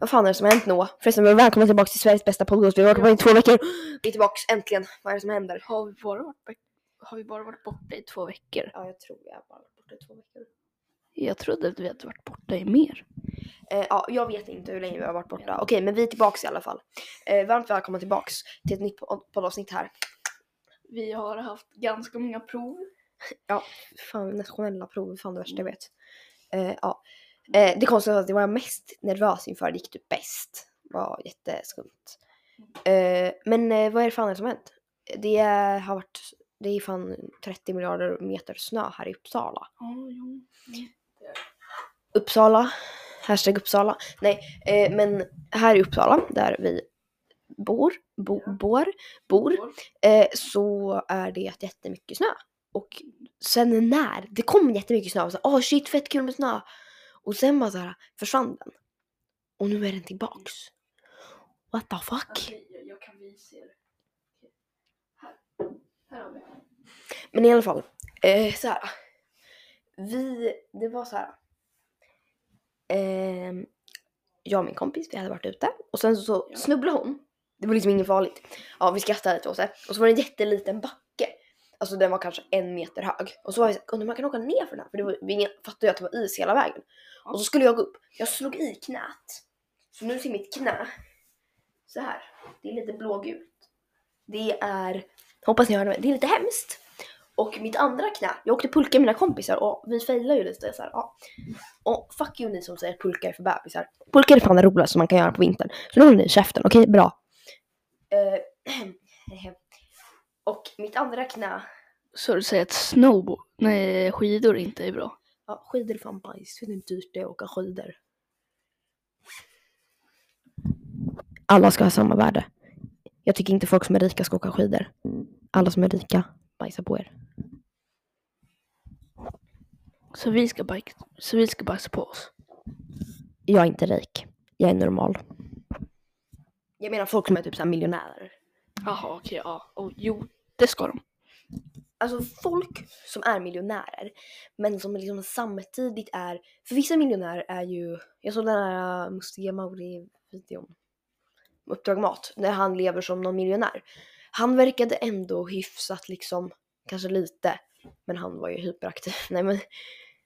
Vad fan är det som har hänt Noah? Förresten, välkomna tillbaka till Sveriges bästa podcast. Vi har varit borta i två veckor. Vi är tillbaka äntligen. Vad är det som händer? Har vi bara varit, har vi bara varit borta i två veckor? Ja, jag tror vi har bara varit borta i två veckor. Jag trodde att vi hade varit borta i mer. Eh, ja, jag vet inte hur länge vi har varit borta. Okej, men vi är tillbaka i alla fall. Eh, varmt välkomna tillbaks till ett nytt pod- poddavsnitt här. Vi har haft ganska många prov. Ja, fan nationella prov är fan det värsta jag vet. Eh, ja. Eh, det konstiga var att det var jag mest nervös inför det gick typ bäst. var jätteskumt. Eh, men eh, vad är det fan som hänt? Det har varit, det är fan 30 miljarder meter snö här i Uppsala. Ja. Uppsala, hashtag Uppsala. Nej, eh, men här i Uppsala där vi bor, bo, bor, bor eh, så är det jättemycket snö. Och sen när det kom jättemycket snö, och så åh shit fett kul med snö. Och sen bara så här försvann den. Och nu är den tillbaks. What the fuck? Jag, kan visa er. Men i alla fall, eh, så här. Vi, det var så här. ehm, jag och min kompis, vi hade varit ute och sen så Ja. snubblade hon. Det var liksom inget farligt. Ja, vi skrattade lite åt det. Och så var det en jätteliten backe. Alltså den var kanske en meter hög. Och så var vi såhär, undrar man kan åka ner för den här? För det var, vi fattade ju att det var is hela vägen. Och så skulle jag gå upp. Jag slog i knät. Så nu ser mitt knä så här. Det är lite blågult. Det är, hoppas ni hörde mig, det är lite hemskt. Och mitt andra knä, jag åkte pulka med mina kompisar och vi failade ju lite så här, ja. Och fuck you ni som säger att pulka är för bebisar. Pulka är fan det roligaste man kan göra på vintern. Så nu håller ni käften, okej? Bra. Uh, och mitt andra knä, Så du säger att snowboard, nej skidor inte är bra? Ja skidor är fan bajs. Vet du hur dyrt det är att åka skidor? Alla ska ha samma värde. Jag tycker inte folk som är rika ska åka skidor. Alla som är rika, bajsar på er. Så vi ska, bike, så vi ska bajsa på oss? Jag är inte rik. Jag är normal. Jag menar folk som är typ såhär miljonärer. Jaha okej, ja. Oh, jo, det ska de. Alltså folk som är miljonärer men som liksom samtidigt är, för vissa miljonärer är ju, jag såg den här äh, Mustiga Mauri-videon, Uppdrag Mat, när han lever som någon miljonär. Han verkade ändå hyfsat liksom, kanske lite, men han var ju hyperaktiv. Nej men,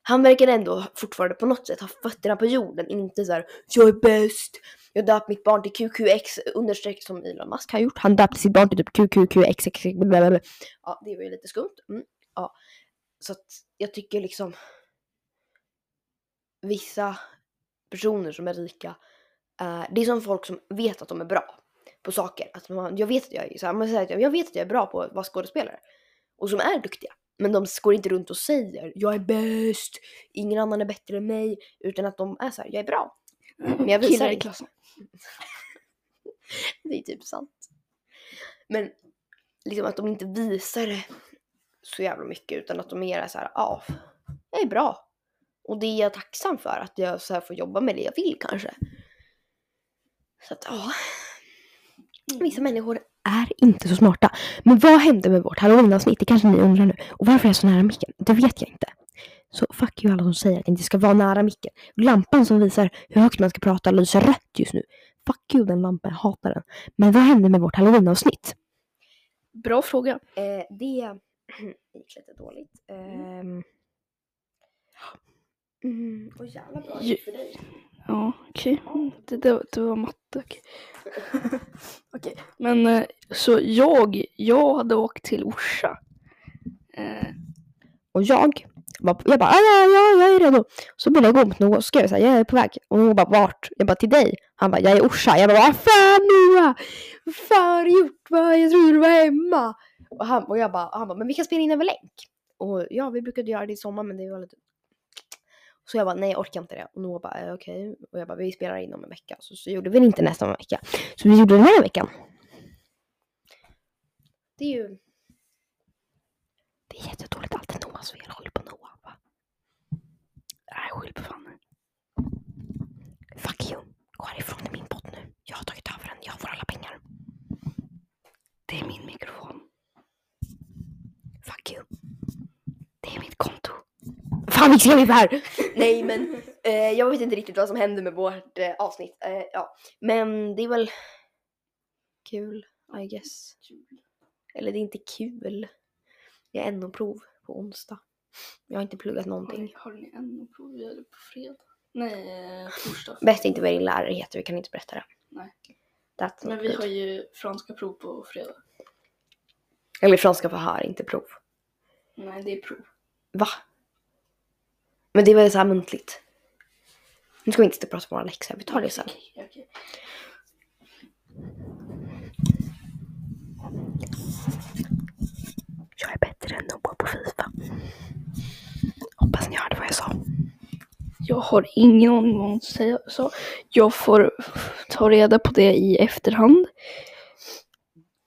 han verkade ändå fortfarande på något sätt ha fötterna på jorden, inte så här jag är bäst, jag döpt mitt barn till QQX understreck som Elon Musk har gjort. Han döpte sitt barn till typ QQQX. blablabla. Ja, det var ju lite skumt. Mm, ja. Så att jag tycker liksom vissa personer som är rika, eh, det är som folk som vet att de är bra på saker. Att man, jag, vet att jag, är, så här, man säger att jag, vet att jag är bra på att vara skådespelare. Och som är duktiga. Men de går inte runt och säger jag är bäst, ingen annan är bättre än mig. Utan att de är så här, jag är bra. Men jag visar Killar i klassen. Det är typ sant. Men liksom att de inte visar det så jävla mycket utan att de mer är så här, ja, jag är bra. Och det är jag tacksam för att jag så här får jobba med det jag vill kanske. Så att ja, vissa människor är inte så smarta. Men vad hände med vårt halloweenavsnitt? Det kanske ni undrar nu. Och varför är jag så nära micken? Det vet jag inte. Så fuck you alla som säger att jag inte ska vara nära micken. Lampan som visar hur högt man ska prata lyser rött just nu. Fuck you den lampan, jag hatar den. Men vad hände med vårt halloweenavsnitt? Bra fråga. Eh, det gick lite dåligt. Ehm. Mm, och jävla bra Ju- för dig. Ja, okej. Mm, Det, det, det var matte. Okej. Okej, men eh, så jag, jag hade åkt till Orsa. Eh, Och jag, jag bara, ah, ja, ja, jag är redo. Så började jag gå mot Noah och skrev så här, jag är på väg. Och Noah bara, vart? Jag bara, till dig. Han bara, jag är i Orsa. Jag bara, vad fan Noah? Vad fan har du gjort? Va? Jag trodde du var hemma. Och, han, och jag bara, han bara, men vi kan spela in över länk. Och ja, vi brukade göra det i sommar men det var lite... Så jag bara, nej jag orkar inte det. Och Noah bara, eh, okej. Och jag bara, vi spelar in om en vecka. Så, så gjorde vi det inte nästa vecka. Så vi gjorde det den här veckan. Det är ju... Det är är Noahs fel. Skyll på Noah. Va? nej, skyll på fan. Fuck you. Gå härifrån i min podd nu. Jag har tagit över den. Jag får alla pengar. Det är min mikrofon. Fuck you. Det är mitt konto. Fan vi skrev ju här! Nej men Eh, jag vet inte riktigt vad som hände med vårt eh, avsnitt. Eh, ja. Men det är väl kul, I guess. Eller det är inte kul. Jag har NO-prov på onsdag. Jag har inte pluggat Har någonting. ni, har ni ännu prov? Vi hade på fredag. Nej, eh, torsdag. Berätta inte vad din lärare heter, vi kan inte berätta det. Nej. That's Men vi good. har ju franska prov på fredag. Eller franska förhör, inte prov. Nej, det är prov. Va? Men det var så här muntligt. Nu ska vi inte prata om våra läxor, vi tar det sen. Okej, okej. Jag är bättre än Noah på Fifa. Vad jag har ingen aning vad hon säger. Så jag får ta reda på det i efterhand.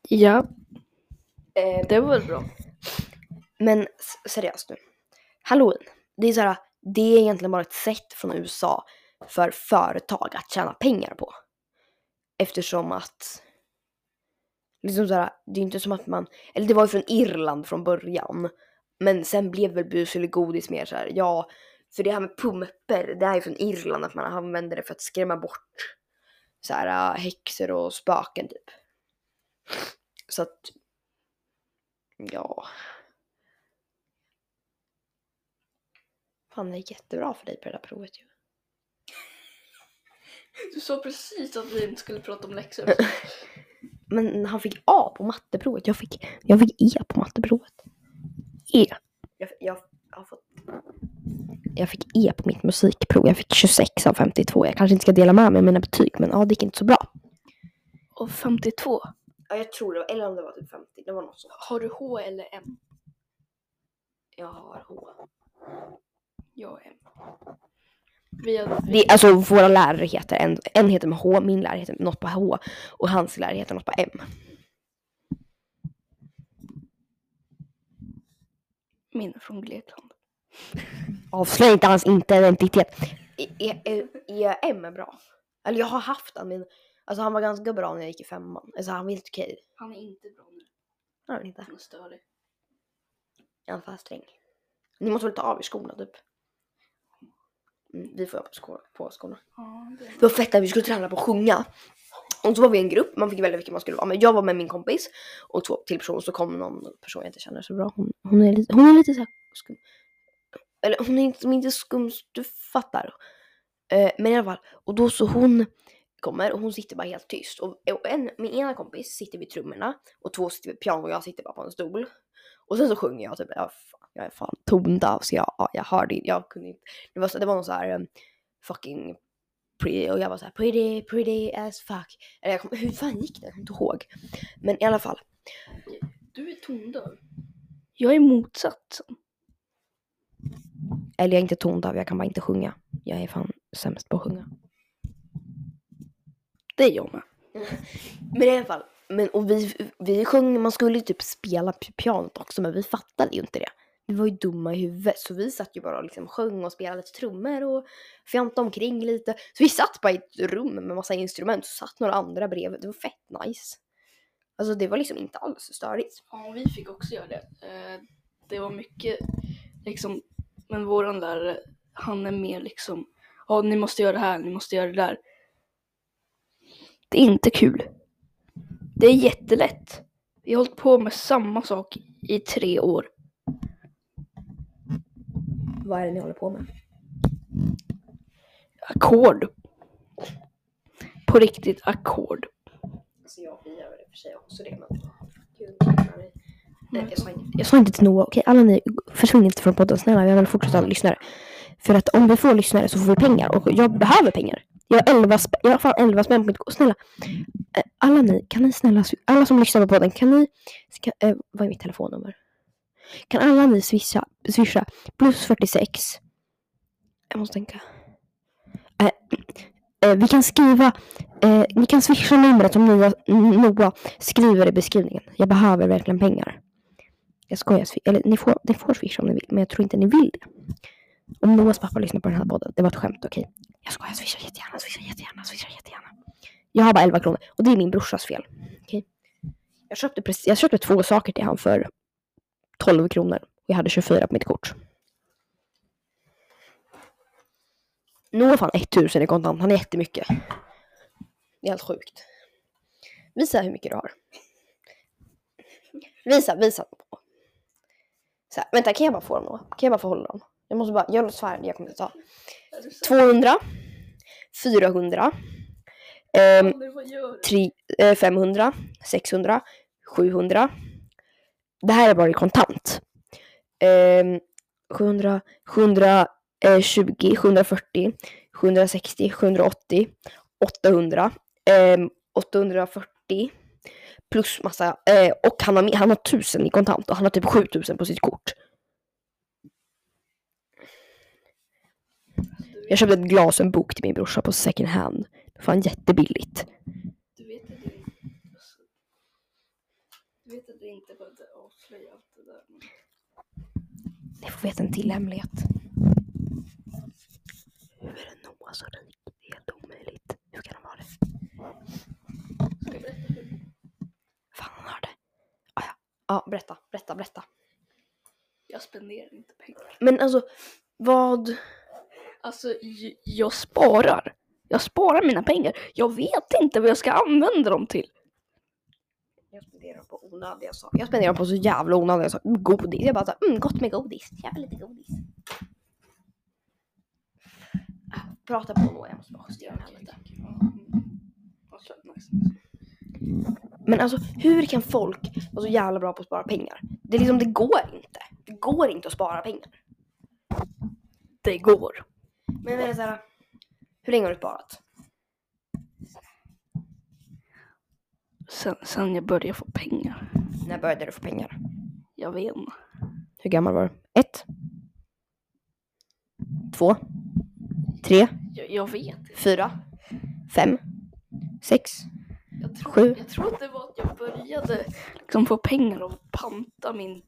Ja, Eh, det var väl bra. Men seriöst nu. Halloween. Det är så här, det är egentligen bara ett sätt från USA för företag att tjäna pengar på. Eftersom att liksom så här, det är inte som att man, eller det var ju från Irland från början. Men sen blev väl bus eller godis mer så här, ja, för det här med pumper, det är ju från Irland att man använder det för att skrämma bort så här äh, häxor och spöken typ. Så att, ja. Fan det gick jättebra för dig på det där provet ju. Du sa precis att vi inte skulle prata om läxor. Men han fick A på matteprovet. Jag fick, jag fick E på matteprovet. E. Jag, jag, jag, har fått... jag fick E på mitt musikprov. Jag fick 26 av 52. Jag kanske inte ska dela med mig av mina betyg men ja, det gick inte så bra. Och 52. Ja, jag tror det var, eller om det var typ 50. Det var något sånt. Har du H eller M? Jag har H. Jag har M. Vi har, Det, alltså våra lärare heter, en, en heter med H, min lärare heter något på H och hans lärare heter något på M. min är från Grekland. Avslöja inte hans inte identitet. Är, är, bra? Eller jag har haft han men alltså han var ganska bra när jag gick i femman. Alltså han var helt okej. Han är inte bra nu. Han är inte. Han är störig. Är han för sträng? Ni måste väl ta av er skorna typ? Mm, vi får ha på skorna. Ja, det Det var fett att vi skulle träna på att sjunga. Och så var vi en grupp, man fick välja vilken man skulle vara. Men jag var med min kompis och två till personer. Så kom någon person jag inte känner så bra. Hon, hon, är, lite, hon är lite så här skum. Eller hon är inte, inte skum, du fattar. Eh, men i alla fall, och då så hon kommer och hon sitter bara helt tyst. Och, en, min ena kompis sitter vid trummorna och två sitter vid piano och jag sitter bara på en stol. Och sen så sjunger jag typ, jag, fan, jag är fan tondöv så jag, jag hörde jag kunde inte. Det var, så, det var någon så här eh, fucking pretty och jag var så här pretty, pretty as fuck. Eller jag kom, hur fan gick det? Jag kommer inte ihåg. Men i alla fall. Du är tondöv. Jag är motsatsen. Eller jag är inte tondöv, jag kan bara inte sjunga. Jag är fan sämst på att sjunga. Det är jag med. Men i alla fall. Men, och vi, vi sjöng, man skulle ju typ spela pi- pianot också men vi fattade ju inte det. Vi var ju dumma i huvudet så vi satt ju bara och liksom sjöng och spelade lite trummor och fjantade omkring lite. Så vi satt bara i ett rum med massa instrument så satt några andra bredvid. Det var fett nice. Alltså det var liksom inte alls störigt. Ja, vi fick också göra det. Eh, det var mycket liksom, men våran lärare, han är mer liksom, ja ni måste göra det här, ni måste göra det där. Det är inte kul. Det är jättelätt. Vi har hållit på med samma sak i tre år. Vad är det ni håller på med? Ackord. På riktigt ackord. Alltså jag vi gör det för sig också det men... Gud, Nej, jag, sa inte, jag sa inte till Noah, okej alla ni försvinn inte från podden snälla, jag vill fortsätta ha lyssnare. För att om vi får lyssnare så får vi pengar och jag behöver pengar. Jag har 11 spänn, jag har fan 11 spänn på mitt kort. Snälla, eh, alla ni, kan ni snälla, alla som lyssnar på podden, kan ni, ska, eh, vad är mitt telefonnummer? Kan alla ni swisha, swisha plus 46? Jag måste tänka. Eh, eh, vi kan skriva, eh, ni kan swisha numret som Noah, Noah skriver i beskrivningen. Jag behöver verkligen pengar. Jag skojar, eller ni får, ni får swisha om ni vill, men jag tror inte ni vill det. Om Noahs pappa lyssnar på den här podden, det var ett skämt, okej? Jag skojar, swisha jättegärna, swisha jättegärna, swisha jättegärna. Jag har bara 11 kronor och det är min brorsas fel. Okej? Jag, köpte precis, jag köpte två saker till han för 12 kronor jag hade 24 på mitt kort. Noah har fan 1000 i kontant, han är jättemycket. Det är helt sjukt. Visa hur mycket du har. Visa, visa. Så här, vänta, kan jag bara få dem då? Kan jag bara få hålla dem? Jag måste bara, jag svär, jag kommer inte ta. 200. 400. ehm, du? tre, eh, 500, 600, 700. Det här är bara i kontant. Ehm, eh, 700, 720, 740, 760, 780, 800, eh, 840 plus massa eh, och han har, han har 1000 i kontant och han har typ 7000 på sitt kort. Jag köpte ett glas och en bok till min brorsa på second hand. Fan jättebilligt. Du vet att du, alltså, du vet att du inte behövde avslöja allt det där. men- ni får veta en till hemlighet. Hur är Noah så rik? Det är helt omöjligt. Hur kan han vara det? Fan, han har det. Ah, ja. ja, berätta, berätta, berätta. Jag spenderar inte pengar. Men alltså, vad? Alltså, jag sparar. Jag sparar mina pengar. Jag vet inte vad jag ska använda dem till. Jag spenderar på onödiga saker. Jag spenderar på så jävla onödiga saker. Godis. Jag bara såhär, mm, gott med godis. Jag vill lite godis. Ah, Prata på Noah, jag måste bara justera den här lite. Nice. Men alltså, hur kan folk vara så jävla bra på att spara pengar? Det är liksom, det går inte. Det går inte att spara pengar. Det går. Men jag menar såhär, hur länge har du sparat? Sen, sen jag började få pengar. När började du få pengar? Jag vet inte. Hur gammal var du? Ett? Två? Tre? Jag, jag vet inte. Fyra? Fem? Sex? Jag tror, Sju. jag tror att det var att jag började liksom få pengar att panta min,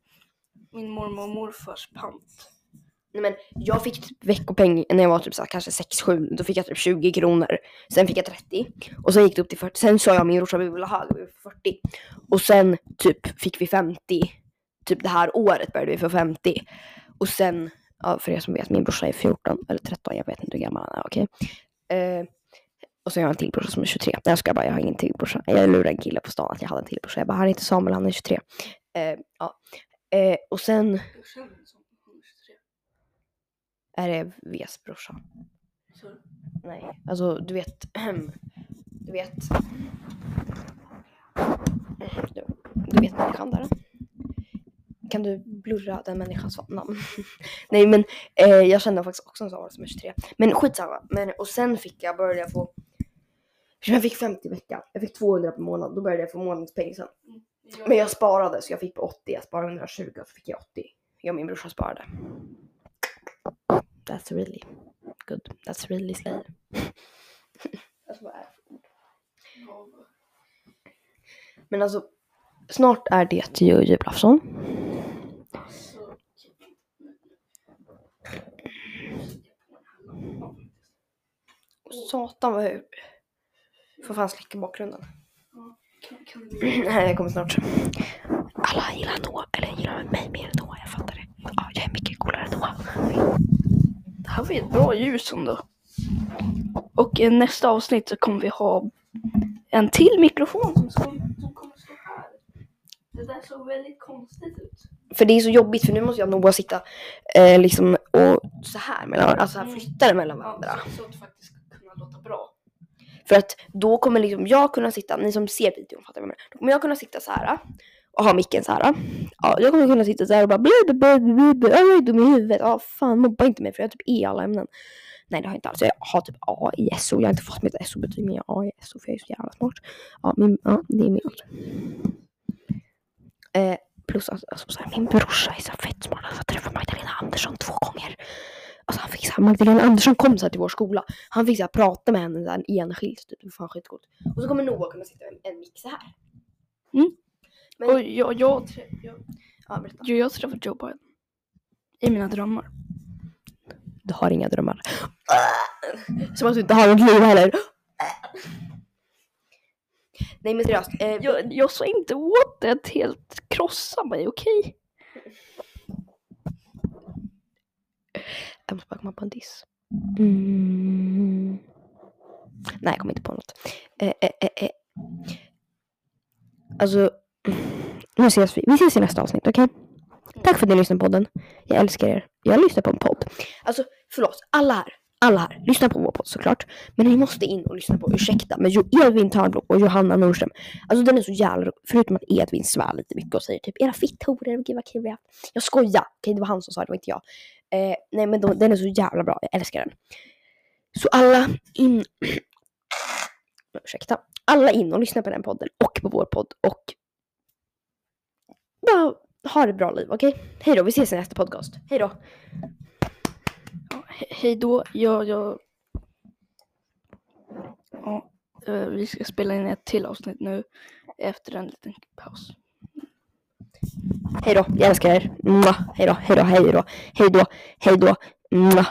min mormor och morfars pant. Nej men jag fick typ veckopeng när jag var typ så här, kanske 6-7, då fick jag typ 20 kronor. Sen fick jag 30 och sen gick det upp till 40. Sen sa jag min brorsa vi ville ha högre, vi 40. Och sen typ fick vi 50. Typ det här året började vi få 50. Och sen, ja, för er som vet, min brorsa är 14 eller 13, jag vet inte hur gammal han är, okej. Eh, och sen har jag en till brorsa som är 23. Nej jag ska bara, jag har ingen till brorsa. Jag lurade en kille på stan att jag hade en till brorsa. Jag bara, han heter Samuel, han är 23. Uh, eh, ja. Uh, och sen Jag känner mig som 123 är det Vs brorsa. Så, Nej, alltså du vet, du vet. Du, du vet människan där. Kan du blurra den människans namn? Nej men eh, jag kände faktiskt också en sån som är 23. Men skitsamma. Men, och sen fick jag, började jag få, jag fick 50 i veckan. Jag fick 200 per månad. Då började jag få månadspeng sen. Men jag sparade så jag fick på 80. Jag sparade 120 och så fick jag 80. Jag och min brorsa sparade. That's really good. That's really slay. alltså, vad är det för ord? Men alltså, snart är det ju julafton. Alltså, Satan vad jag får fan släcka bakgrunden. Nej, jag kommer snart. Alla gillar Noah, eller gillar mig mer än Noah, jag fattar det. Ja, jag är mycket coolare än Noah. Här var ett bra ljus ändå. Och i nästa avsnitt så kommer vi ha en till mikrofon som, ska, som kommer stå här. Det där såg väldigt konstigt ut. För det är så jobbigt för nu måste jag och Noah sitta eh, liksom och så här mellan alltså så här flytta det mellan varandra. Ja, så, så att det faktiskt ska kunna låta bra. För att då kommer liksom jag kunna sitta, ni som ser videon fattar vad jag menar. Då kommer jag kunna sitta så här och ha micken så här. Ja, jag kommer kunna sitta så här och bara blä, jag är dum i huvudet. Ja, fan mobba inte mig för jag har typ E i alla ämnen. Nej det har jag inte alls. Jag har typ A i SO. Jag har inte fått mitt SO-betyg men jag har A i SO för jag är så jävla smart. Ja, min, ja det är min. Eh, plus att alltså, så här, min brorsa är så fett smart. Alltså, jag träffade Magdalena Andersson två gånger. Alltså han fick så här, Magdalena Andersson kom så här till vår skola. Han fick så här, prata med henne så här, enskilt. Typ. Det var fan skitcoolt. Och så kommer Noah kunna sitta med en mick så här. Mm. Men, Och jag, jag, jag, ja, berätta. jag, jag träffade Joe Biden. I mina drömmar. Du har inga drömmar. Som att du inte har något liv heller. Nej men seriöst. Eh, Jag, jag sa inte åt det att helt krossa mig, okej? jag måste bara komma på en diss. Mm. Nej, jag kommer inte på något. Eh, eh, eh, eh. Alltså, nu ses vi. Vi ses i nästa avsnitt, okej? Tack för att ni lyssnade på podden. Jag älskar er. Jag lyssnar på en podd. Alltså, förlåt. Alla här. Alla här. Lyssna på vår podd såklart. Men ni måste in och lyssna på Ursäkta med jo Edvin Törnblom och Johanna Nordström. Alltså den är så jävla rolig. Förutom att Edvin svär lite mycket och säger typ era fitthoror, gud vad kul vi har. Jag skojar. Okej, det var han som sa det, det var inte jag. Eh, nej men de, den är så jävla bra. Jag älskar den. Så alla in... Ursäkta. Alla in och lyssna på den podden och på vår podd och bara ha ett bra liv, okej? Hej då, vi ses i nästa podcast. Hej då! Ja, he- hej då. Jag, jag... Ja, eh, vi ska spela in ett till avsnitt nu efter en liten paus. Hej då, jag älskar er. Hej då, hej då, hej då, hej då, hej då. Mwah.